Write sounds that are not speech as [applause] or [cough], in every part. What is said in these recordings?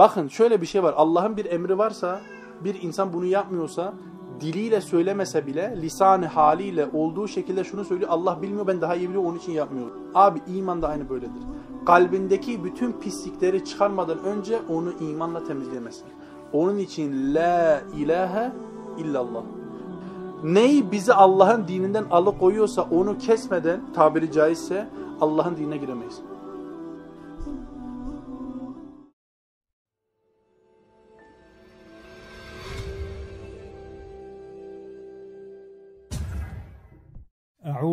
Bakın şöyle bir şey var. Allah'ın bir emri varsa bir insan bunu yapmıyorsa diliyle söylemese bile lisanı haliyle olduğu şekilde şunu söylüyor. Allah bilmiyor ben daha iyi biliyorum onun için yapmıyorum. Abi iman da aynı böyledir. Kalbindeki bütün pislikleri çıkarmadan önce onu imanla temizlemesin. Onun için la ilahe illallah. Neyi bizi Allah'ın dininden alıkoyuyorsa onu kesmeden tabiri caizse Allah'ın dinine giremeyiz.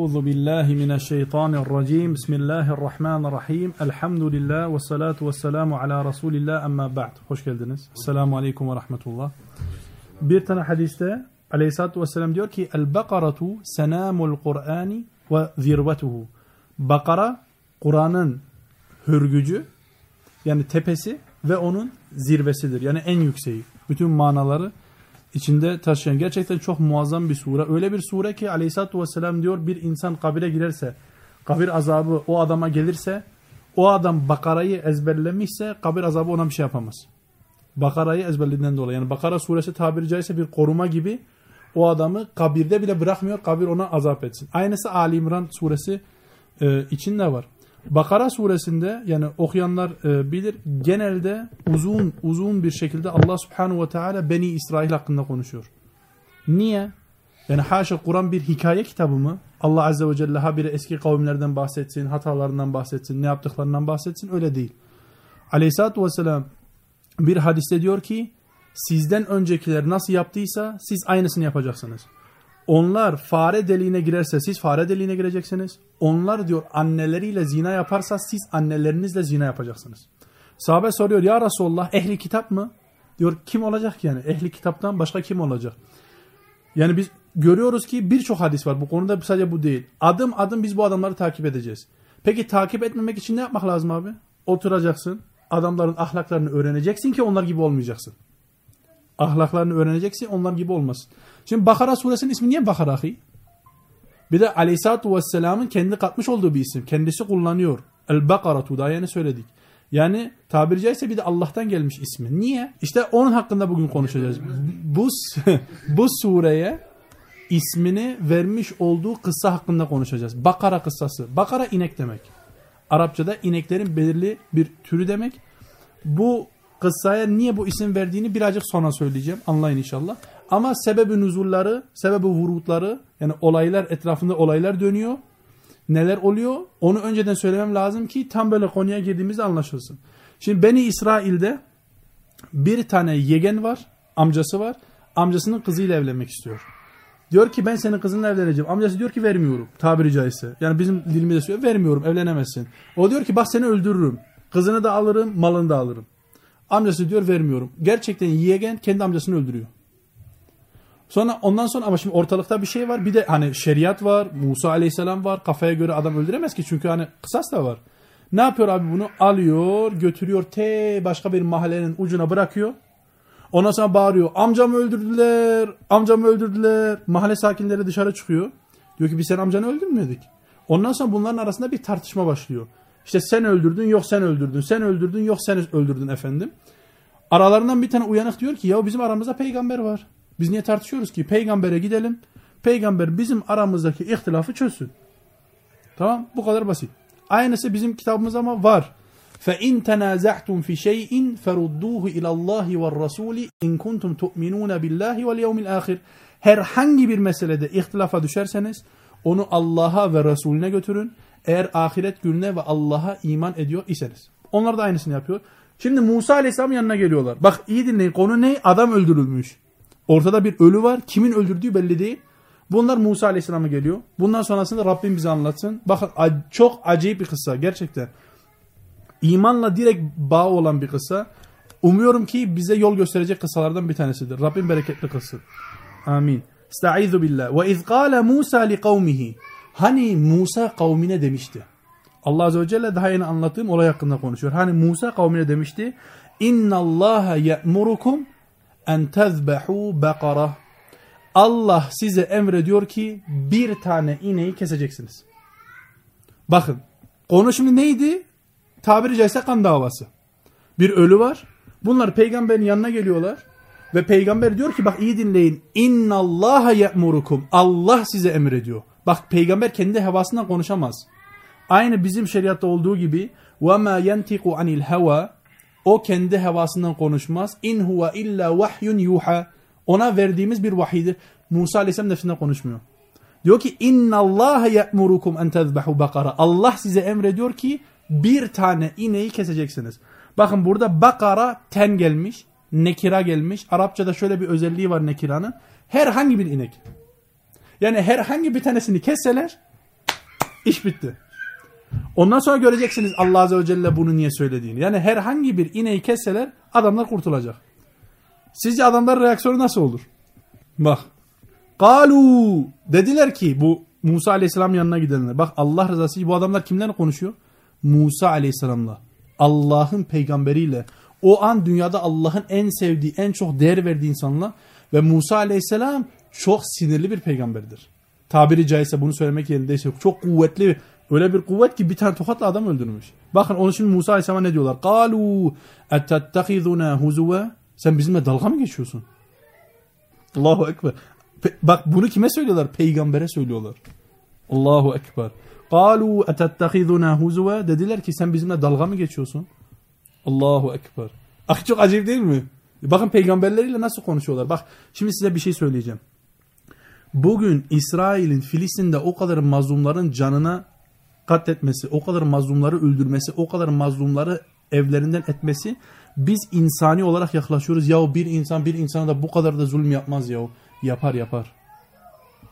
Euzu billahi mineşşeytanirracim. Bismillahirrahmanirrahim. Elhamdülillah ve salatu ve selamu ala Resulillah amma ba'd. Hoş geldiniz. Selamun aleyküm ve rahmetullah. Bir tane hadiste Aleyhissalatu vesselam diyor ki El bakaratu senamul Kur'ani ve zirvetuhu. Bakara Kur'an'ın hürgücü yani tepesi ve onun zirvesidir. Yani en yükseği. Bütün manaları içinde taşıyan gerçekten çok muazzam bir sure. Öyle bir sure ki aleyhissalatü vesselam diyor bir insan kabire girerse, kabir azabı o adama gelirse, o adam Bakara'yı ezberlemişse kabir azabı ona bir şey yapamaz. Bakara'yı ezberlediğinden dolayı. Yani Bakara suresi tabiri caizse bir koruma gibi o adamı kabirde bile bırakmıyor. Kabir ona azap etsin. Aynısı Ali İmran suresi e, içinde var. Bakara suresinde yani okuyanlar e, bilir genelde uzun uzun bir şekilde Allah subhanahu ve teala Beni İsrail hakkında konuşuyor. Niye? Yani haşa Kur'an bir hikaye kitabı mı? Allah azze ve celle habire eski kavimlerden bahsetsin, hatalarından bahsetsin, ne yaptıklarından bahsetsin öyle değil. Aleyhisselatü vesselam bir hadiste diyor ki sizden öncekiler nasıl yaptıysa siz aynısını yapacaksınız. Onlar fare deliğine girerse siz fare deliğine gireceksiniz. Onlar diyor anneleriyle zina yaparsa siz annelerinizle zina yapacaksınız. Sahabe soruyor ya Resulullah ehli kitap mı? Diyor kim olacak yani? Ehli kitaptan başka kim olacak? Yani biz görüyoruz ki birçok hadis var. Bu konuda sadece bu değil. Adım adım biz bu adamları takip edeceğiz. Peki takip etmemek için ne yapmak lazım abi? Oturacaksın. Adamların ahlaklarını öğreneceksin ki onlar gibi olmayacaksın. Ahlaklarını öğreneceksin onlar gibi olmasın. Şimdi Bakara suresinin ismi niye Bakara ahi? Bir de Aleyhisselatü Vesselam'ın kendi katmış olduğu bir isim. Kendisi kullanıyor. El-Bakaratu daha yeni söyledik. Yani tabiri caizse bir de Allah'tan gelmiş ismi. Niye? İşte onun hakkında bugün konuşacağız. Bu, [laughs] bu sureye ismini vermiş olduğu kıssa hakkında konuşacağız. Bakara kıssası. Bakara inek demek. Arapçada ineklerin belirli bir türü demek. Bu kıssaya niye bu isim verdiğini birazcık sonra söyleyeceğim. Anlayın inşallah. Ama sebebi nuzulları, sebebi vurutları yani olaylar etrafında olaylar dönüyor. Neler oluyor? Onu önceden söylemem lazım ki tam böyle konuya girdiğimizde anlaşılsın. Şimdi Beni İsrail'de bir tane yegen var, amcası var. Amcasının kızıyla evlenmek istiyor. Diyor ki ben senin kızınla evleneceğim. Amcası diyor ki vermiyorum tabiri caizse. Yani bizim dilimizde söylüyor vermiyorum evlenemezsin. O diyor ki bak seni öldürürüm. Kızını da alırım malını da alırım. Amcası diyor vermiyorum. Gerçekten yegen kendi amcasını öldürüyor. Sonra ondan sonra ama şimdi ortalıkta bir şey var. Bir de hani şeriat var. Musa aleyhisselam var. Kafaya göre adam öldüremez ki. Çünkü hani kısas da var. Ne yapıyor abi bunu? Alıyor, götürüyor te başka bir mahallenin ucuna bırakıyor. Ondan sonra bağırıyor. Amcamı öldürdüler. Amcamı öldürdüler. Mahalle sakinleri dışarı çıkıyor. Diyor ki biz sen amcanı öldürmedik. Ondan sonra bunların arasında bir tartışma başlıyor. İşte sen öldürdün yok sen öldürdün. Sen öldürdün yok sen öldürdün efendim. Aralarından bir tane uyanık diyor ki ya bizim aramızda peygamber var. Biz niye tartışıyoruz ki? Peygambere gidelim. Peygamber bizim aramızdaki ihtilafı çözsün. Tamam bu kadar basit. Aynısı bizim kitabımızda ama var. فَاِنْ تَنَازَعْتُمْ فِي شَيْءٍ فَرُدُّوهُ اِلَى اللّٰهِ وَالرَّسُولِ اِنْ كُنْتُمْ تُؤْمِنُونَ بِاللّٰهِ وَالْيَوْمِ الْآخِرِ Herhangi bir meselede ihtilafa düşerseniz onu Allah'a ve Resulüne götürün. Eğer ahiret gününe ve Allah'a iman ediyor iseniz. Onlar da aynısını yapıyor. Şimdi Musa Aleyhisselam yanına geliyorlar. Bak iyi dinleyin konu ne? Adam öldürülmüş. Ortada bir ölü var. Kimin öldürdüğü belli değil. Bunlar Musa Aleyhisselam'a geliyor. Bundan sonrasında Rabbim bize anlatsın. Bakın çok acayip bir kıssa gerçekten. İmanla direkt bağ olan bir kıssa. Umuyorum ki bize yol gösterecek kıssalardan bir tanesidir. Rabbim bereketli kılsın. Amin. Estaizu billah. Ve iz Musa li kavmihi. Hani Musa kavmine demişti. Allah Azze ve Celle daha yeni anlattığım olay hakkında konuşuyor. Hani Musa kavmine demişti. İnna Allaha ye'murukum en tezbehu bekara. Allah size emrediyor ki bir tane ineği keseceksiniz. Bakın konu şimdi neydi? Tabiri caizse kan davası. Bir ölü var. Bunlar peygamberin yanına geliyorlar. Ve peygamber diyor ki bak iyi dinleyin. İnna Allaha ye'murukum. Allah size emrediyor. Bak peygamber kendi hevasından konuşamaz. Aynı bizim şeriatta olduğu gibi ma yentiqu anil heva o kendi hevasından konuşmaz. İn huve illa vahyun yuha. Ona verdiğimiz bir vahiydir. Musa Aleyhisselam nefsinden konuşmuyor. Diyor ki inna Allah ye'murukum en tezbahu bakara. Allah size emrediyor ki bir tane ineği keseceksiniz. Bakın burada bakara ten gelmiş, nekira gelmiş. Arapçada şöyle bir özelliği var nekiranın. Herhangi bir inek. Yani herhangi bir tanesini kesseler iş bitti. Ondan sonra göreceksiniz Allah Azze ve Celle bunu niye söylediğini. Yani herhangi bir ineği kesseler adamlar kurtulacak. Sizce adamlar reaksiyonu nasıl olur? Bak. Galu dediler ki bu Musa Aleyhisselam yanına gidenler. Bak Allah rızası bu adamlar kimlerle konuşuyor? Musa Aleyhisselam'la. Allah'ın peygamberiyle. O an dünyada Allah'ın en sevdiği, en çok değer verdiği insanla ve Musa Aleyhisselam çok sinirli bir peygamberdir. Tabiri caizse bunu söylemek yerindeyse çok kuvvetli Öyle bir kuvvet ki bir tane tokatla adam öldürmüş. Bakın onun şimdi Musa Aleyhisselam ne diyorlar? Kalu etettekizuna huzuve Sen bizimle dalga mı geçiyorsun? Allahu Ekber. Bak bunu kime söylüyorlar? Peygambere söylüyorlar. Allahu Ekber. Kalu etettekizuna huzuve Dediler ki sen bizimle dalga mı geçiyorsun? Allahu Ekber. Ah çok acayip değil mi? Bakın peygamberleriyle nasıl konuşuyorlar. Bak şimdi size bir şey söyleyeceğim. Bugün İsrail'in Filistin'de o kadar mazlumların canına katletmesi, o kadar mazlumları öldürmesi, o kadar mazlumları evlerinden etmesi biz insani olarak yaklaşıyoruz. Yahu bir insan bir insana da bu kadar da zulüm yapmaz yahu. Yapar yapar.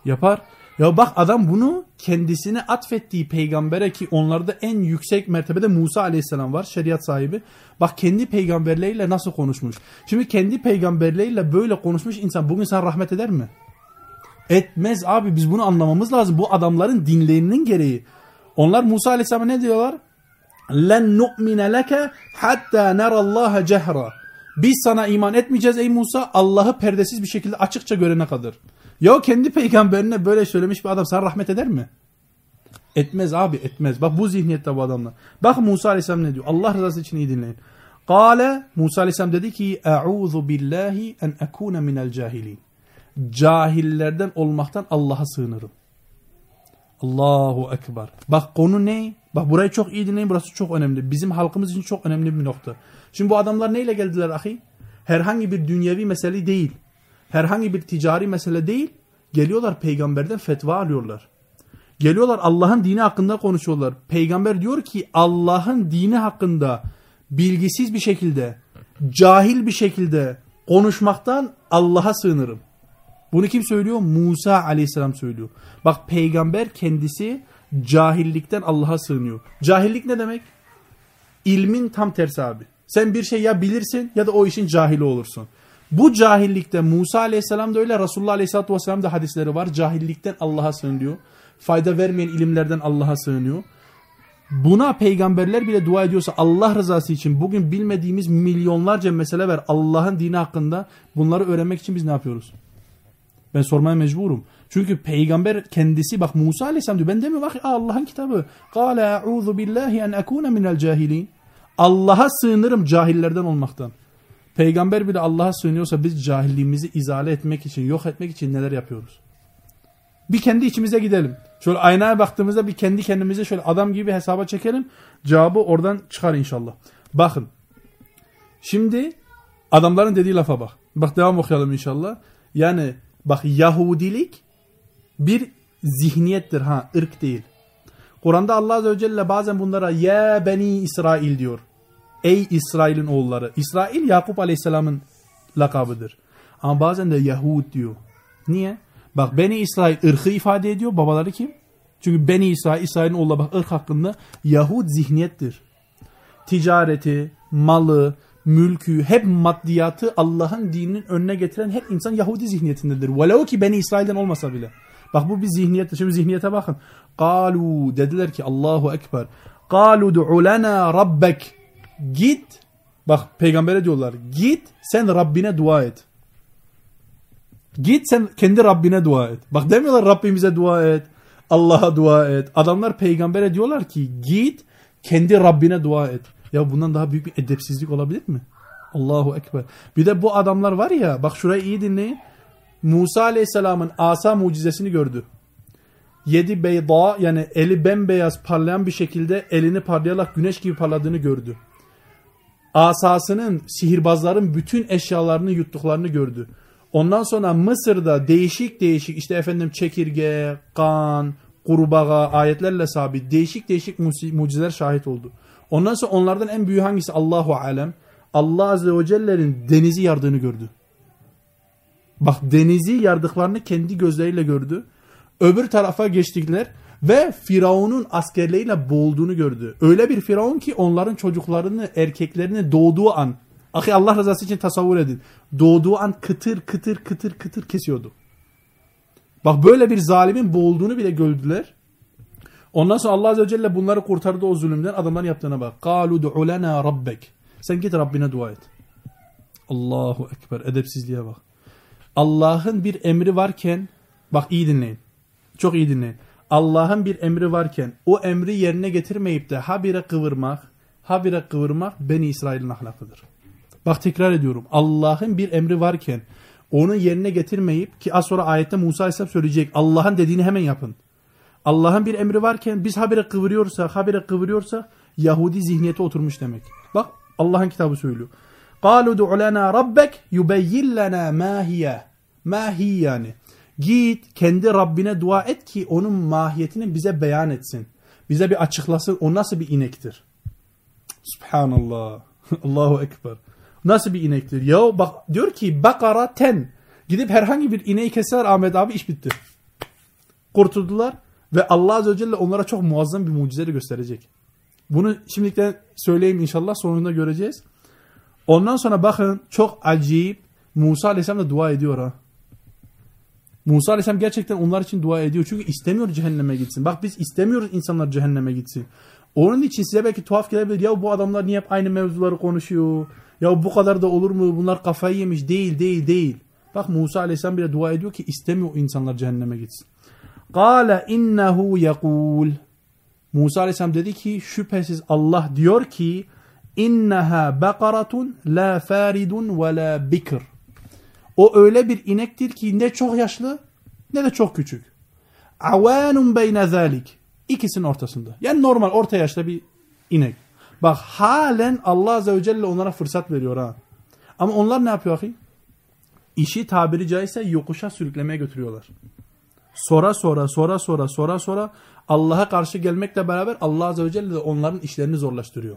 Yapar. Ya bak adam bunu kendisine atfettiği peygambere ki onlarda en yüksek mertebede Musa aleyhisselam var şeriat sahibi. Bak kendi peygamberleriyle nasıl konuşmuş. Şimdi kendi peygamberleriyle böyle konuşmuş insan bugün sana rahmet eder mi? Etmez abi biz bunu anlamamız lazım. Bu adamların dinlerinin gereği. Onlar Musa Aleyhisselam'a ne diyorlar? Len nu'mine leke hatta nerallaha cehra. Biz sana iman etmeyeceğiz ey Musa Allah'ı perdesiz bir şekilde açıkça görene kadar. Ya kendi peygamberine böyle söylemiş bir adam sana rahmet eder mi? Etmez abi etmez. Bak bu zihniyette bu adamlar. Bak Musa Aleyhisselam ne diyor? Allah rızası için iyi dinleyin. Kale Musa Aleyhisselam dedi ki Eûzu billahi en ekune minel cahilin. Cahillerden olmaktan Allah'a sığınırım. Allahu Ekber. Bak konu ne? Bak burayı çok iyi dinleyin burası çok önemli. Bizim halkımız için çok önemli bir nokta. Şimdi bu adamlar neyle geldiler ahi? Herhangi bir dünyevi mesele değil. Herhangi bir ticari mesele değil. Geliyorlar peygamberden fetva alıyorlar. Geliyorlar Allah'ın dini hakkında konuşuyorlar. Peygamber diyor ki Allah'ın dini hakkında bilgisiz bir şekilde, cahil bir şekilde konuşmaktan Allah'a sığınırım. Bunu kim söylüyor? Musa aleyhisselam söylüyor. Bak peygamber kendisi cahillikten Allah'a sığınıyor. Cahillik ne demek? İlmin tam tersi abi. Sen bir şey ya bilirsin ya da o işin cahili olursun. Bu cahillikte Musa aleyhisselam da öyle Resulullah aleyhisselatü vesselam da hadisleri var. Cahillikten Allah'a sığınıyor. Fayda vermeyen ilimlerden Allah'a sığınıyor. Buna peygamberler bile dua ediyorsa Allah rızası için bugün bilmediğimiz milyonlarca mesele var Allah'ın dini hakkında bunları öğrenmek için biz ne yapıyoruz? Ben sormaya mecburum. Çünkü peygamber kendisi bak Musa aleyhisselam diyor. Ben demiyorum bak Allah'ın kitabı. Kale a'udhu billahi en ekune minel cahilin. Allah'a sığınırım cahillerden olmaktan. Peygamber bile Allah'a sığınıyorsa biz cahilliğimizi izale etmek için, yok etmek için neler yapıyoruz? Bir kendi içimize gidelim. Şöyle aynaya baktığımızda bir kendi kendimize şöyle adam gibi hesaba çekelim. Cevabı oradan çıkar inşallah. Bakın. Şimdi adamların dediği lafa bak. Bak devam okuyalım inşallah. Yani Bak Yahudilik bir zihniyettir ha ırk değil. Kur'an'da Allah Azze ve Celle bazen bunlara ya beni İsrail diyor. Ey İsrail'in oğulları. İsrail Yakup Aleyhisselam'ın lakabıdır. Ama bazen de Yahud diyor. Niye? Bak Beni İsrail ırkı ifade ediyor. Babaları kim? Çünkü Beni İsrail, İsrail'in oğulları bak ırk hakkında Yahud zihniyettir. Ticareti, malı, mülkü, hep maddiyatı Allah'ın dininin önüne getiren her insan Yahudi zihniyetindedir. Velev ki Beni İsrail'den olmasa bile. Bak bu bir zihniyet. Şimdi zihniyete bakın. Kalu dediler ki Allahu Ekber. Kalu du'u lana rabbek. Git. Bak peygambere diyorlar. Git sen Rabbine dua et. Git sen kendi Rabbine dua et. Bak demiyorlar Rabbimize dua et. Allah'a dua et. Adamlar peygambere diyorlar ki git kendi Rabbine dua et. Ya bundan daha büyük bir edepsizlik olabilir mi? Allahu Ekber. Bir de bu adamlar var ya bak şurayı iyi dinleyin. Musa Aleyhisselam'ın asa mucizesini gördü. Yedi beyda yani eli bembeyaz parlayan bir şekilde elini parlayarak güneş gibi parladığını gördü. Asasının sihirbazların bütün eşyalarını yuttuklarını gördü. Ondan sonra Mısır'da değişik değişik işte efendim çekirge, kan, kurbağa ayetlerle sabit değişik değişik mucizeler şahit oldu. Ondan sonra onlardan en büyük hangisi Allahu alem? Allah azze ve celle'nin denizi yardığını gördü. Bak denizi yardıklarını kendi gözleriyle gördü. Öbür tarafa geçtikler ve Firavun'un askerleriyle boğulduğunu gördü. Öyle bir Firavun ki onların çocuklarını, erkeklerini doğduğu an, ahi Allah rızası için tasavvur edin. Doğduğu an kıtır kıtır kıtır kıtır kesiyordu. Bak böyle bir zalimin boğulduğunu bile gördüler. Ondan sonra Allah Azze ve Celle bunları kurtardı o zulümden. Adamların yaptığına bak. قَالُوا دُعُ لَنَا رَبَّكِ Sen git Rabbine dua et. Allahu Ekber. Edepsizliğe bak. Allah'ın bir emri varken, bak iyi dinleyin. Çok iyi dinleyin. Allah'ın bir emri varken o emri yerine getirmeyip de habire kıvırmak, habire kıvırmak Beni İsrail'in ahlakıdır. Bak tekrar ediyorum. Allah'ın bir emri varken onu yerine getirmeyip ki az sonra ayette Musa Aleyhisselam söyleyecek Allah'ın dediğini hemen yapın. Allah'ın bir emri varken biz habire kıvırıyorsak, habire kıvırıyorsak Yahudi zihniyete oturmuş demek. Bak Allah'ın kitabı söylüyor. قَالُوا دُعُ لَنَا رَبَّكْ يُبَيِّنْ لَنَا مَا هِيَ مَا هِيَ yani. Git kendi Rabbine dua et ki onun mahiyetini bize beyan etsin. Bize bir açıklasın o nasıl bir inektir. Subhanallah. [laughs] Allahu Ekber. Nasıl bir inektir? Ya bak diyor ki bakara ten. Gidip herhangi bir ineği keser Ahmet abi iş bitti. Kurtuldular ve Allah Azze ve Celle onlara çok muazzam bir mucize gösterecek. Bunu şimdilikten söyleyeyim inşallah sonunda göreceğiz. Ondan sonra bakın çok acayip Musa Aleyhisselam da dua ediyor ha. Musa Aleyhisselam gerçekten onlar için dua ediyor. Çünkü istemiyor cehenneme gitsin. Bak biz istemiyoruz insanlar cehenneme gitsin. Onun için size belki tuhaf gelebilir. Ya bu adamlar niye hep aynı mevzuları konuşuyor? Ya bu kadar da olur mu? Bunlar kafayı yemiş. Değil, değil, değil. Bak Musa Aleyhisselam bile dua ediyor ki istemiyor insanlar cehenneme gitsin. Kale innehu yekul. Musa Aleyhisselam dedi ki şüphesiz Allah diyor ki inneha bakaratun la faridun ve la bikr. O öyle bir inektir ki ne çok yaşlı ne de çok küçük. Avanun beyne zalik. İkisinin ortasında. Yani normal orta yaşta bir inek. Bak halen Allah Azze ve Celle onlara fırsat veriyor ha. Ama onlar ne yapıyor ahi? İşi tabiri caizse yokuşa sürüklemeye götürüyorlar. Sonra sonra sonra sonra sonra sonra Allah'a karşı gelmekle beraber Allah Azze ve Celle de onların işlerini zorlaştırıyor.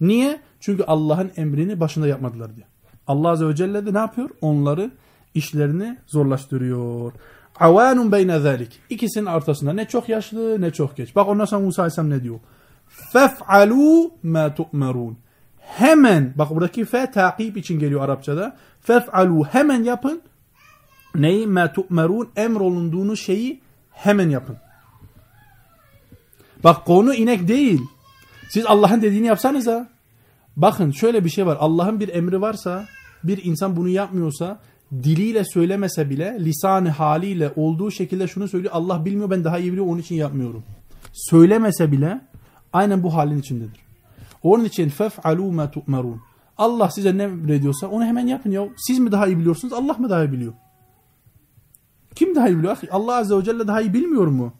Niye? Çünkü Allah'ın emrini başında yapmadılar diye. Allah Azze ve Celle de ne yapıyor? Onları işlerini zorlaştırıyor. Avanun beyne zalik. İkisinin ortasında ne çok yaşlı ne çok geç. Bak ondan sonra Musa Aleyhisselam ne diyor? Fef'alû mâ tu'merûn. Hemen, bak buradaki fe takip için geliyor Arapçada. Fef'alû hemen yapın. Neyi? Mâ tu'merûn. Emrolunduğunuz şeyi hemen yapın. Bak konu inek değil. Siz Allah'ın dediğini yapsanız ha. Bakın şöyle bir şey var. Allah'ın bir emri varsa bir insan bunu yapmıyorsa diliyle söylemese bile lisanı haliyle olduğu şekilde şunu söylüyor. Allah bilmiyor ben daha iyi biliyorum onun için yapmıyorum. Söylemese bile aynen bu halin içindedir. Onun için fef'alû mâ tu'merûn. Allah size ne emrediyorsa onu hemen yapın ya. Siz mi daha iyi biliyorsunuz Allah mı daha iyi biliyor? Kim daha iyi biliyor? Allah Azze ve Celle daha iyi bilmiyor mu?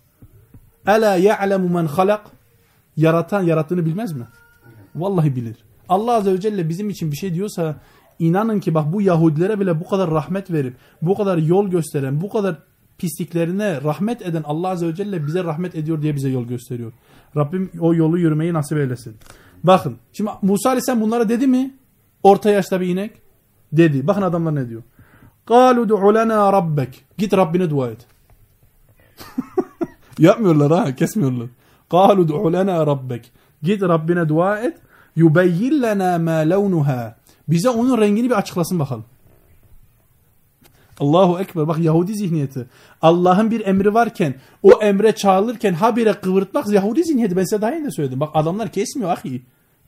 Ela ya'lemu men halak. Yaratan yarattığını bilmez mi? Vallahi bilir. Allah Azze ve Celle bizim için bir şey diyorsa inanın ki bak bu Yahudilere bile bu kadar rahmet verip bu kadar yol gösteren bu kadar pisliklerine rahmet eden Allah Azze ve Celle bize rahmet ediyor diye bize yol gösteriyor. Rabbim o yolu yürümeyi nasip eylesin. Bakın şimdi Musa Aleyhisselam bunlara dedi mi? Orta yaşta bir inek. Dedi. Bakın adamlar ne diyor. قَالُوا دُعُ لَنَا رَبَّكِ Git Rabbine dua et. [laughs] Yapmıyorlar ha kesmiyorlar. قَالُوا دُعُ لَنَا رَبَّكِ Git Rabbine dua et. يُبَيِّنْ لَنَا مَا لَوْنُهَا Bize onun rengini bir açıklasın bakalım. Allahu Ekber. Bak Yahudi zihniyeti. Allah'ın bir emri varken o emre çağrılırken habire kıvırtmak Yahudi zihniyeti. Ben size daha önce söyledim. Bak adamlar kesmiyor ahi.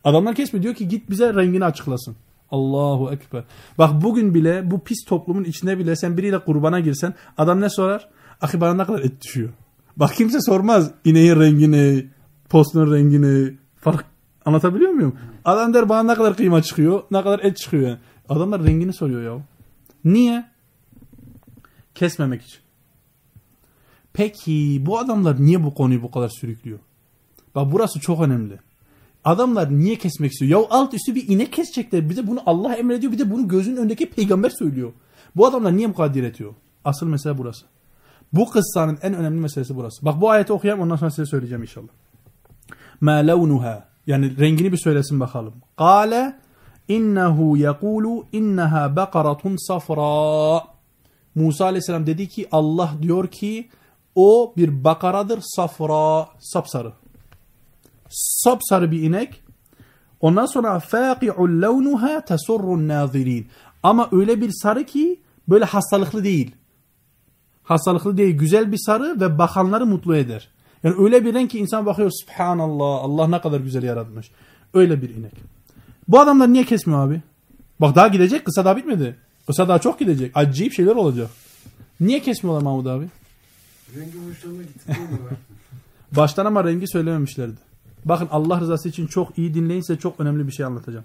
Adamlar kesmiyor. Diyor ki git bize rengini açıklasın. Allahu Ekber. Bak bugün bile bu pis toplumun içine bile sen biriyle kurbana girsen adam ne sorar? Ahi bana ne kadar et düşüyor. Bak kimse sormaz ineğin rengini, postunun rengini, fark Anlatabiliyor muyum? Adam der bana ne kadar kıyma çıkıyor, ne kadar et çıkıyor. Yani. Adamlar rengini soruyor ya. Niye? Kesmemek için. Peki bu adamlar niye bu konuyu bu kadar sürüklüyor? Bak burası çok önemli. Adamlar niye kesmek istiyor? Ya alt üstü bir inek kesecekler. Bir de bunu Allah emrediyor. Bir de bunu gözünün önündeki peygamber söylüyor. Bu adamlar niye bu kadar diretiyor? Asıl mesele burası. Bu kıssanın en önemli meselesi burası. Bak bu ayeti okuyayım ondan sonra size söyleyeceğim inşallah. Ma levnuha. Yani rengini bir söylesin bakalım. Kale innehu yekulu inneha bakaratun safra. Musa aleyhisselam dedi ki Allah diyor ki o bir bakaradır safra sapsarı. Sapsarı bir inek. Ondan sonra faqi'ul levnuha tasurrun nazirin. Ama öyle bir sarı ki böyle hastalıklı değil. Hastalıklı değil. Güzel bir sarı ve bakanları mutlu eder. Yani öyle bir renk ki insan bakıyor subhanallah Allah ne kadar güzel yaratmış. Öyle bir inek. Bu adamlar niye kesmiyor abi? Bak daha gidecek kısa daha bitmedi. Kısa daha çok gidecek. Acayip şeyler olacak. Niye kesmiyorlar Mahmut abi? Rengi hoşlarına gitti. [laughs] Baştan ama rengi söylememişlerdi. Bakın Allah rızası için çok iyi dinleyin size çok önemli bir şey anlatacağım.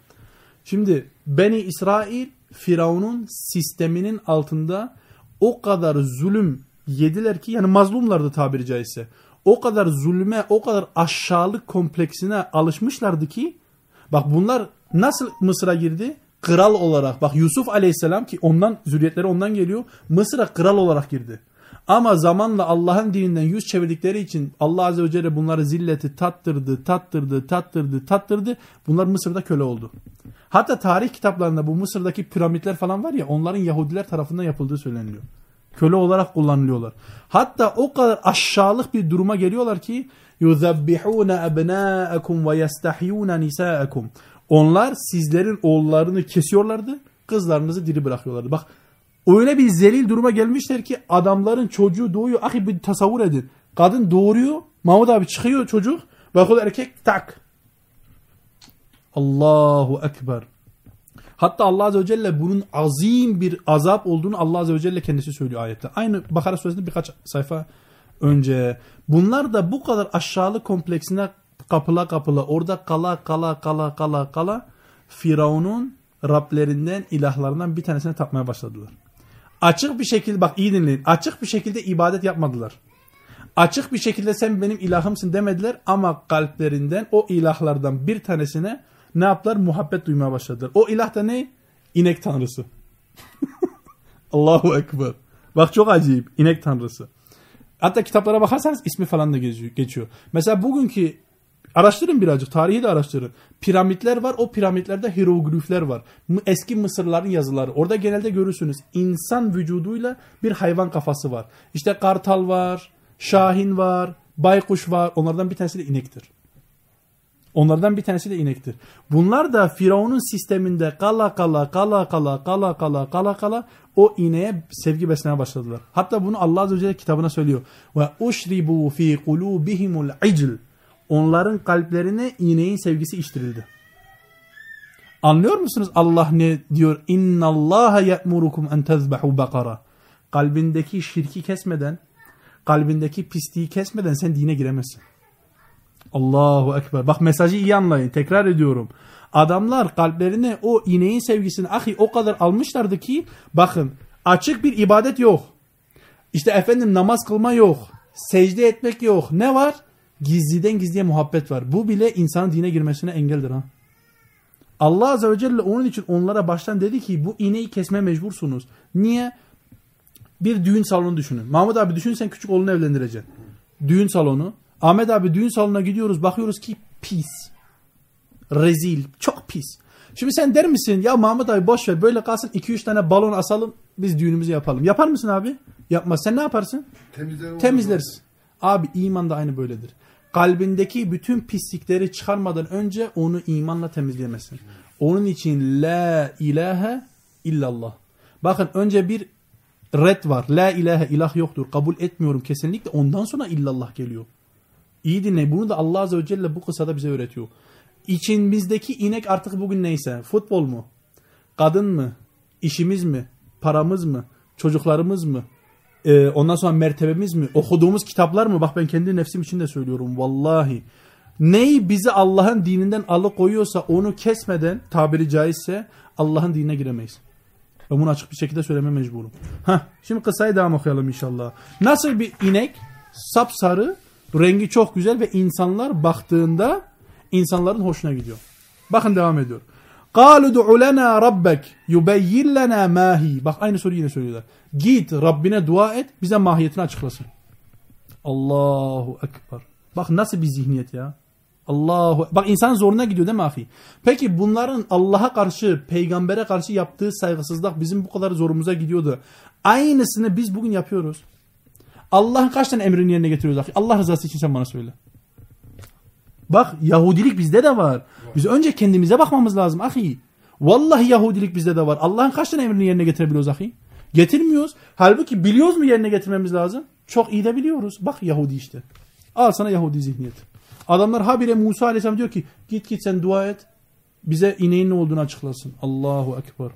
Şimdi Beni İsrail Firavun'un sisteminin altında o kadar zulüm yediler ki yani mazlumlardı tabiri caizse. O kadar zulme, o kadar aşağılık kompleksine alışmışlardı ki bak bunlar nasıl Mısır'a girdi? Kral olarak. Bak Yusuf Aleyhisselam ki ondan zürriyetleri ondan geliyor. Mısır'a kral olarak girdi. Ama zamanla Allah'ın dininden yüz çevirdikleri için Allah Azze ve Celle bunları zilleti tattırdı, tattırdı, tattırdı, tattırdı. Bunlar Mısır'da köle oldu. Hatta tarih kitaplarında bu Mısır'daki piramitler falan var ya onların Yahudiler tarafından yapıldığı söyleniyor. Köle olarak kullanılıyorlar. Hatta o kadar aşağılık bir duruma geliyorlar ki يُذَبِّحُونَ أَبْنَاءَكُمْ وَيَسْتَحْيُونَ نِسَاءَكُمْ Onlar sizlerin oğullarını kesiyorlardı, kızlarınızı diri bırakıyorlardı. Bak öyle bir zelil duruma gelmişler ki adamların çocuğu doğuyor. Ahi bir tasavvur edin. Kadın doğuruyor. Mahmut abi çıkıyor çocuk. Bakıyor erkek tak. Allahu Ekber. Hatta Allah Azze ve Celle bunun azim bir azap olduğunu Allah Azze ve Celle kendisi söylüyor ayette. Aynı Bakara suresinde birkaç sayfa önce. Bunlar da bu kadar aşağılık kompleksine kapıla kapıla orada kala kala kala kala kala Firavun'un Rablerinden ilahlarından bir tanesine tapmaya başladılar. Açık bir şekilde bak iyi dinleyin. Açık bir şekilde ibadet yapmadılar. Açık bir şekilde sen benim ilahımsın demediler ama kalplerinden o ilahlardan bir tanesine ne yaptılar? Muhabbet duymaya başladılar. O ilah da ne? İnek tanrısı. [laughs] Allahu Ekber. Bak çok acayip. İnek tanrısı. Hatta kitaplara bakarsanız ismi falan da geçiyor. Mesela bugünkü araştırın birazcık. Tarihi de araştırın. Piramitler var. O piramitlerde hieroglifler var. Eski Mısırların yazıları. Orada genelde görürsünüz. insan vücuduyla bir hayvan kafası var. İşte kartal var. Şahin var. Baykuş var. Onlardan bir tanesi de inektir. Onlardan bir tanesi de inektir. Bunlar da Firavun'un sisteminde kala kala kala kala kala kala kala kala o ineğe sevgi beslemeye başladılar. Hatta bunu Allah Azze ve Celle kitabına söylüyor. Ve uşribu fi kulubihimul icl. Onların kalplerine ineğin sevgisi iştirildi. Anlıyor musunuz Allah ne diyor? İnna Allah ya'murukum en tezbahu bakara. Kalbindeki şirki kesmeden, kalbindeki pisliği kesmeden sen dine giremezsin. Allahu Ekber. Bak mesajı iyi anlayın. Tekrar ediyorum. Adamlar kalplerine o ineğin sevgisini ahi o kadar almışlardı ki bakın açık bir ibadet yok. İşte efendim namaz kılma yok. Secde etmek yok. Ne var? Gizliden gizliye muhabbet var. Bu bile insanın dine girmesine engeldir ha. Allah Azze ve Celle onun için onlara baştan dedi ki bu ineği kesme mecbursunuz. Niye? Bir düğün salonu düşünün. Mahmut abi düşün sen küçük oğlunu evlendireceksin. Düğün salonu. Ahmet abi düğün salonuna gidiyoruz bakıyoruz ki pis. Rezil. Çok pis. Şimdi sen der misin ya Mahmut abi boş ver böyle kalsın 2-3 tane balon asalım biz düğünümüzü yapalım. Yapar mısın abi? Yapmaz. Sen ne yaparsın? Temizler Temizleriz. Abi iman da aynı böyledir. Kalbindeki bütün pislikleri çıkarmadan önce onu imanla temizleyemezsin. Onun için la ilahe illallah. Bakın önce bir red var. La ilahe ilah yoktur. Kabul etmiyorum kesinlikle. Ondan sonra illallah geliyor. İyi dinle. Bunu da Allah Azze ve Celle bu kısada bize öğretiyor. İçimizdeki inek artık bugün neyse. Futbol mu? Kadın mı? İşimiz mi? Paramız mı? Çocuklarımız mı? Ee, ondan sonra mertebemiz mi? Okuduğumuz kitaplar mı? Bak ben kendi nefsim için de söylüyorum. Vallahi. Neyi bizi Allah'ın dininden alıkoyuyorsa onu kesmeden tabiri caizse Allah'ın dinine giremeyiz. Ben bunu açık bir şekilde söyleme mecburum. Heh, şimdi kısayı devam okuyalım inşallah. Nasıl bir inek sapsarı rengi çok güzel ve insanlar baktığında insanların hoşuna gidiyor. Bakın devam ediyor. قَالُ دُعُ لَنَا رَبَّكْ يُبَيِّنْ لَنَا مَاهِ Bak aynı soruyu yine söylüyorlar. Git Rabbine dua et bize mahiyetini açıklasın. Allahu Ekber. Bak nasıl bir zihniyet ya. Allahu Bak insan zoruna gidiyor değil mi ahi? Peki bunların Allah'a karşı, peygambere karşı yaptığı saygısızlık bizim bu kadar zorumuza gidiyordu. Aynısını biz bugün yapıyoruz. Allah'ın kaç tane emrini yerine getiriyoruz ahi? Allah rızası için sen bana söyle. Bak Yahudilik bizde de var. Biz önce kendimize bakmamız lazım ahi. Vallahi Yahudilik bizde de var. Allah'ın kaç tane emrini yerine getirebiliyoruz ahi? Getirmiyoruz. Halbuki biliyoruz mu yerine getirmemiz lazım? Çok iyi de biliyoruz. Bak Yahudi işte. Al sana Yahudi zihniyet. Adamlar habire Musa Aleyhisselam diyor ki git git sen dua et. Bize ineğin ne olduğunu açıklasın. Allahu Ekber.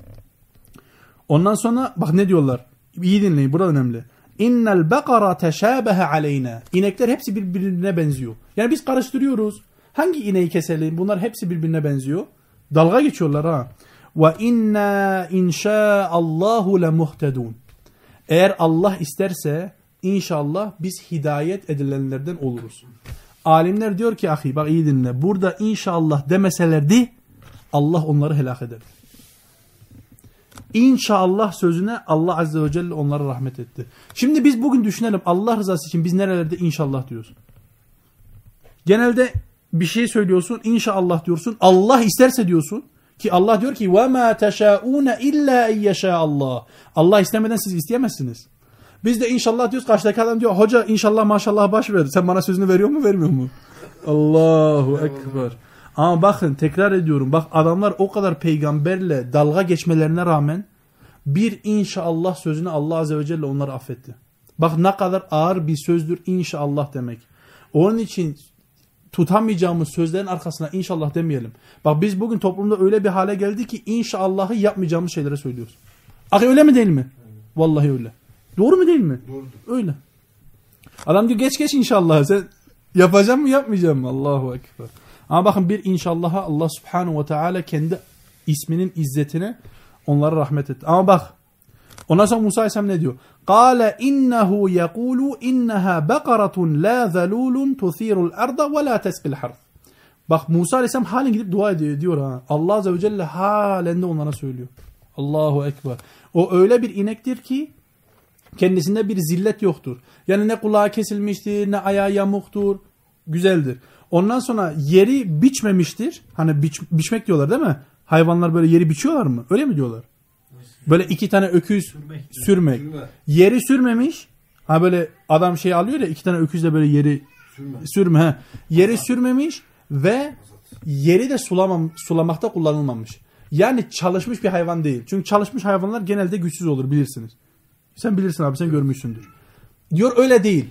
Ondan sonra bak ne diyorlar. İyi dinleyin burada önemli. İnnel bekara teşabehe aleyna. İnekler hepsi birbirine benziyor. Yani biz karıştırıyoruz. Hangi ineği keselim? Bunlar hepsi birbirine benziyor. Dalga geçiyorlar ha. Ve inna inşaallahu le muhtedun. Eğer Allah isterse inşallah biz hidayet edilenlerden oluruz. Alimler diyor ki ahi bak iyi dinle. Burada inşallah demeselerdi Allah onları helak eder. İnşallah sözüne Allah Azze ve Celle onlara rahmet etti. Şimdi biz bugün düşünelim Allah rızası için biz nerelerde inşallah diyoruz. Genelde bir şey söylüyorsun inşallah diyorsun. Allah isterse diyorsun. Ki Allah diyor ki وَمَا تَشَاءُونَ اِلَّا اِيَّشَاءَ Allah. Allah istemeden siz isteyemezsiniz. Biz de inşallah diyoruz karşıdaki adam diyor hoca inşallah maşallah baş ver. Sen bana sözünü veriyor mu vermiyor mu? Allahu Ekber. Ama bakın tekrar ediyorum. Bak adamlar o kadar peygamberle dalga geçmelerine rağmen bir inşallah sözünü Allah Azze ve Celle onları affetti. Bak ne kadar ağır bir sözdür inşallah demek. Onun için tutamayacağımız sözlerin arkasına inşallah demeyelim. Bak biz bugün toplumda öyle bir hale geldi ki inşallahı yapmayacağımız şeylere söylüyoruz. Akı öyle mi değil mi? Vallahi öyle. Doğru mu değil mi? Doğrudur. Öyle. Adam diyor geç geç inşallah. Sen yapacağım mı yapmayacağım mı? Allahu Ekber. Ama bakın bir inşallah'a Allah Subhanahu ve Teala kendi isminin izzetine onlara rahmet etti. Ama bak ondan sonra Musa Aleyhisselam ne diyor? قال إنه يقول إنها بقرة لا ذلول تثير الأرض ولا تسقي الحرث. Bak Musa Aleyhisselam halen gidip dua ediyor diyor ha. Allah Azze ve Celle halen de onlara söylüyor. Allahu Ekber. O öyle bir inektir ki kendisinde bir zillet yoktur. Yani ne kulağı kesilmiştir, ne ayağı yamuktur. Güzeldir. Ondan sonra yeri biçmemiştir. Hani biç, biçmek diyorlar değil mi? Hayvanlar böyle yeri biçiyorlar mı? Öyle mi diyorlar? Böyle iki tane öküz Sürmek. sürmek. Sürme. Yeri sürmemiş. Ha böyle adam şey alıyor ya iki tane öküzle böyle yeri Sürme. sürme. he. Yeri sürmemiş ve yeri de sulamam, sulamakta kullanılmamış. Yani çalışmış bir hayvan değil. Çünkü çalışmış hayvanlar genelde güçsüz olur bilirsiniz. Sen bilirsin abi sen görmüşsündür. Diyor öyle değil.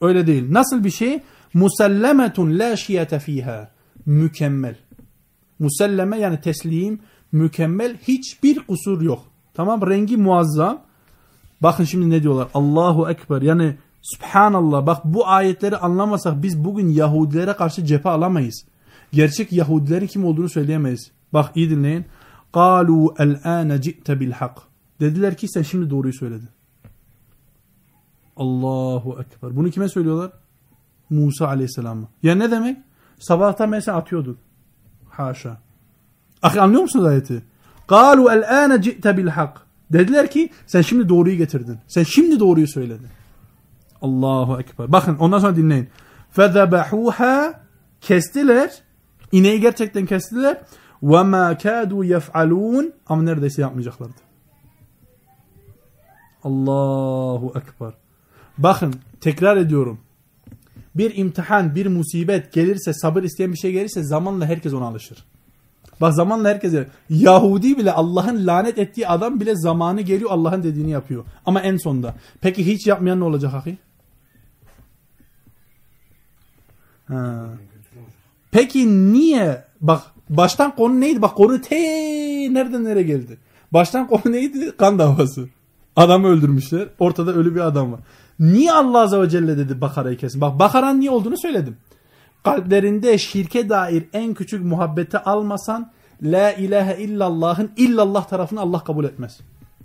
Öyle değil. Nasıl bir şey? Musellemetun la şiyete fiha. Mükemmel. Muselleme yani teslim, mükemmel, hiçbir kusur yok. Tamam rengi muazzam. Bakın şimdi ne diyorlar? Allahu Ekber. Yani Subhanallah. Bak bu ayetleri anlamasak biz bugün Yahudilere karşı cephe alamayız. Gerçek Yahudilerin kim olduğunu söyleyemeyiz. Bak iyi dinleyin. قَالُوا الْآنَ جِئْتَ بِالْحَقِّ Dediler ki sen şimdi doğruyu söyledin. Allahu Ekber. Bunu kime söylüyorlar? Musa Aleyhisselam'a. Ya ne demek? Sabahtan mesela atıyorduk. Haşa. Ahi anlıyor musunuz ayeti? قَالُوا الْآنَ جِئْتَ بِالْحَقِّ Dediler ki sen şimdi doğruyu getirdin. Sen şimdi doğruyu söyledin. Allahu Ekber. Bakın ondan sonra dinleyin. فَذَبَحُوهَا Kestiler. İneği gerçekten kestiler. وَمَا كَادُوا يَفْعَلُونَ Ama neredeyse yapmayacaklardı. Allahu Ekber. Bakın tekrar ediyorum. Bir imtihan, bir musibet gelirse, sabır isteyen bir şey gelirse zamanla herkes ona alışır. Bak zamanla herkes Yahudi bile Allah'ın lanet ettiği adam bile zamanı geliyor Allah'ın dediğini yapıyor. Ama en sonda. Peki hiç yapmayan ne olacak ahi? Ha. Peki niye? Bak baştan konu neydi? Bak konu te nereden nereye geldi? Baştan konu neydi? Kan davası. Adamı öldürmüşler. Ortada ölü bir adam var. Niye Allah Azze ve Celle dedi Bakara'yı kesin? Bak Bakara'nın niye olduğunu söyledim. kalplerinde şirke dair en küçük muhabbeti almasan La ilahe illallah'ın illallah tarafını Allah kabul etmez.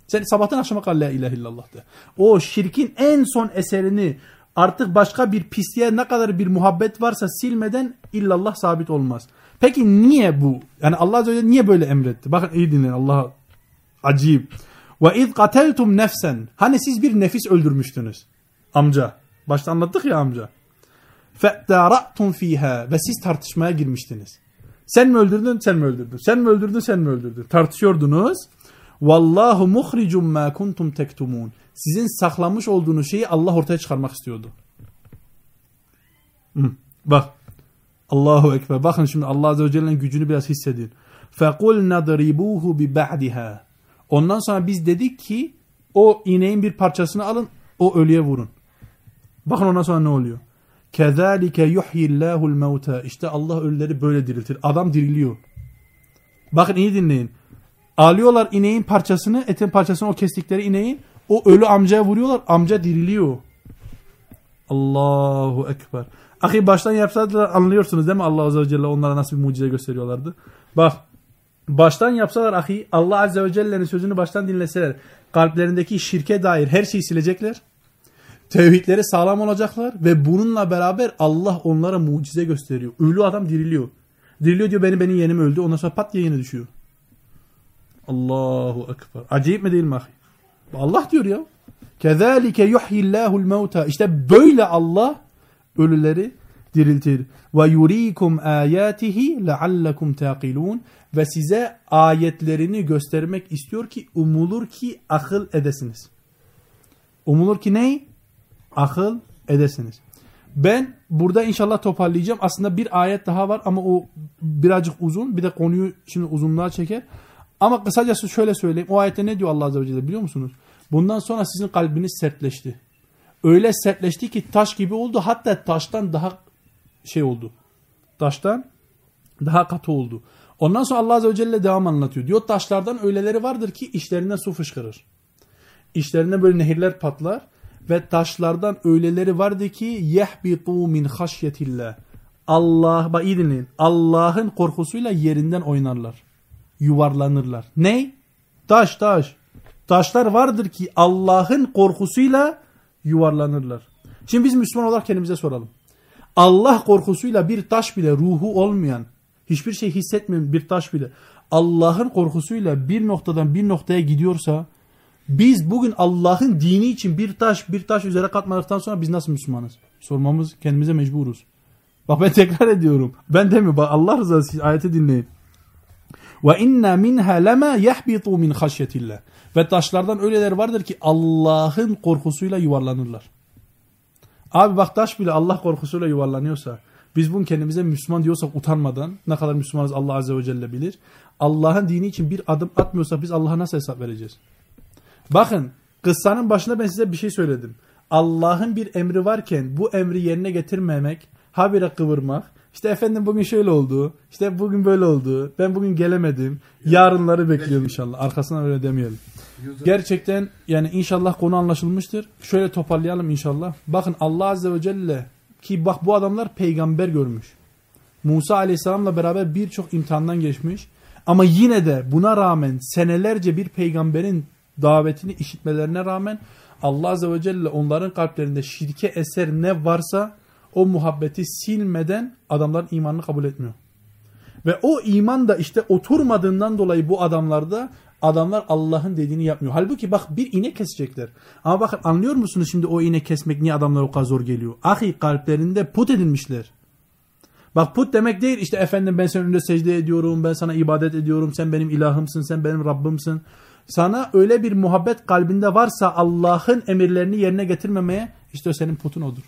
Sen sabahtan akşama kadar la ilahe illallah de. O şirkin en son eserini artık başka bir pisliğe ne kadar bir muhabbet varsa silmeden illallah sabit olmaz. Peki niye bu? Yani Allah Azze ve Celle niye böyle emretti? Bakın iyi dinleyin Allah acayip. Ve iz kateltum nefsen. Hani siz bir nefis öldürmüştünüz. Amca. Başta anlattık ya amca. Fe'tara'tum fiha. Ve siz tartışmaya girmiştiniz. Sen mi öldürdün, sen mi öldürdün? Sen mi öldürdün, sen mi öldürdün? Tartışıyordunuz. Vallahu muhricum ma kuntum tektumun. Sizin saklamış olduğunuz şeyi Allah ortaya çıkarmak istiyordu. Hı. Bak. Allahu Ekber. Bakın şimdi Allah Azze ve Celle'nin gücünü biraz hissedin. فَقُلْ نَضْرِبُوهُ بِبَعْدِهَا Ondan sonra biz dedik ki o ineğin bir parçasını alın o ölüye vurun. Bakın ondan sonra ne oluyor? Kezalike yuhyillahul mevta. İşte Allah ölüleri böyle diriltir. Adam diriliyor. Bakın iyi dinleyin. Alıyorlar ineğin parçasını, etin parçasını o kestikleri ineğin. O ölü amcaya vuruyorlar. Amca diriliyor. Allahu Ekber. Ahi baştan yapsalar anlıyorsunuz değil mi? Allah Azze ve Celle onlara nasıl bir mucize gösteriyorlardı. Bak baştan yapsalar ahi Allah Azze ve Celle'nin sözünü baştan dinleseler kalplerindeki şirke dair her şeyi silecekler. Tevhidleri sağlam olacaklar ve bununla beraber Allah onlara mucize gösteriyor. Ölü adam diriliyor. Diriliyor diyor beni benim yenim öldü. Ondan sonra pat yine düşüyor. Allahu Ekber. Acayip mi değil mi? Allah diyor ya. Kezalike yuhyillahul mevta. İşte böyle Allah ölüleri diriltir. Ve yurikum ayatihi leallekum taqilun ve size ayetlerini göstermek istiyor ki umulur ki akıl edesiniz. Umulur ki ney? Akıl edesiniz. Ben burada inşallah toparlayacağım. Aslında bir ayet daha var ama o birazcık uzun. Bir de konuyu şimdi uzunluğa çeker. Ama kısacası şöyle söyleyeyim. O ayette ne diyor Allah Azze ve Celle biliyor musunuz? Bundan sonra sizin kalbiniz sertleşti. Öyle sertleşti ki taş gibi oldu. Hatta taştan daha şey oldu. Taştan daha katı oldu. Ondan sonra Allah Azze ve Celle devam anlatıyor. Diyor taşlardan öyleleri vardır ki işlerinden su fışkırır. İşlerinden böyle nehirler patlar. Ve taşlardan öyleleri vardı ki yehbitu min haşyetillah. Allah, bak iyi dinleyin. Allah'ın korkusuyla yerinden oynarlar. Yuvarlanırlar. Ne? Taş taş. Taşlar vardır ki Allah'ın korkusuyla yuvarlanırlar. Şimdi biz Müslüman olarak kendimize soralım. Allah korkusuyla bir taş bile ruhu olmayan, hiçbir şey hissetmeyen bir taş bile Allah'ın korkusuyla bir noktadan bir noktaya gidiyorsa biz bugün Allah'ın dini için bir taş bir taş üzere katmadıktan sonra biz nasıl Müslümanız? Sormamız kendimize mecburuz. Bak ben tekrar ediyorum. Ben demiyorum. Bak Allah rızası için ayeti dinleyin. Ve inna minha lema yahbitu min haşyetillah. Ve taşlardan öyleler vardır ki Allah'ın korkusuyla yuvarlanırlar. Abi bak taş bile Allah korkusuyla yuvarlanıyorsa biz bunu kendimize Müslüman diyorsak utanmadan ne kadar Müslümanız Allah Azze ve Celle bilir. Allah'ın dini için bir adım atmıyorsak biz Allah'a nasıl hesap vereceğiz? Bakın kıssanın başında ben size bir şey söyledim. Allah'ın bir emri varken bu emri yerine getirmemek, habire kıvırmak, işte efendim bugün şöyle oldu, işte bugün böyle oldu, ben bugün gelemedim, yarınları bekliyorum inşallah. Arkasından öyle demeyelim. Gerçekten yani inşallah konu anlaşılmıştır. Şöyle toparlayalım inşallah. Bakın Allah Azze ve Celle ki bak bu adamlar peygamber görmüş. Musa Aleyhisselam'la beraber birçok imtihandan geçmiş. Ama yine de buna rağmen senelerce bir peygamberin davetini işitmelerine rağmen Allah Azze ve Celle onların kalplerinde şirke eser ne varsa o muhabbeti silmeden adamların imanını kabul etmiyor. Ve o iman da işte oturmadığından dolayı bu adamlarda adamlar Allah'ın dediğini yapmıyor. Halbuki bak bir inek kesecekler. Ama bakın anlıyor musunuz şimdi o inek kesmek niye adamlara o kadar zor geliyor? Ahi kalplerinde put edilmişler. Bak put demek değil işte efendim ben senin önünde secde ediyorum, ben sana ibadet ediyorum, sen benim ilahımsın, sen benim Rabbimsin. Sana öyle bir muhabbet kalbinde varsa Allah'ın emirlerini yerine getirmemeye işte o senin putun odur.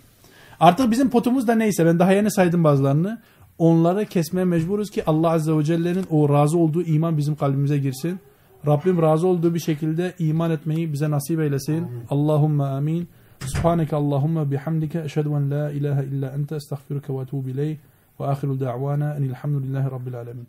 Artık bizim potumuz da neyse ben daha yeni saydım bazılarını. Onları kesmeye mecburuz ki Allah Azze ve Celle'nin o razı olduğu iman bizim kalbimize girsin. Rabbim razı olduğu bir şekilde iman etmeyi bize nasip eylesin. Amin. Allahümme amin. Subhaneke Allahümme bihamdike. Eşhedü en la ilahe illa ente estağfiruke ve etubu ileyh. Ve ahiru da'vana enilhamdülillahi rabbil alemin.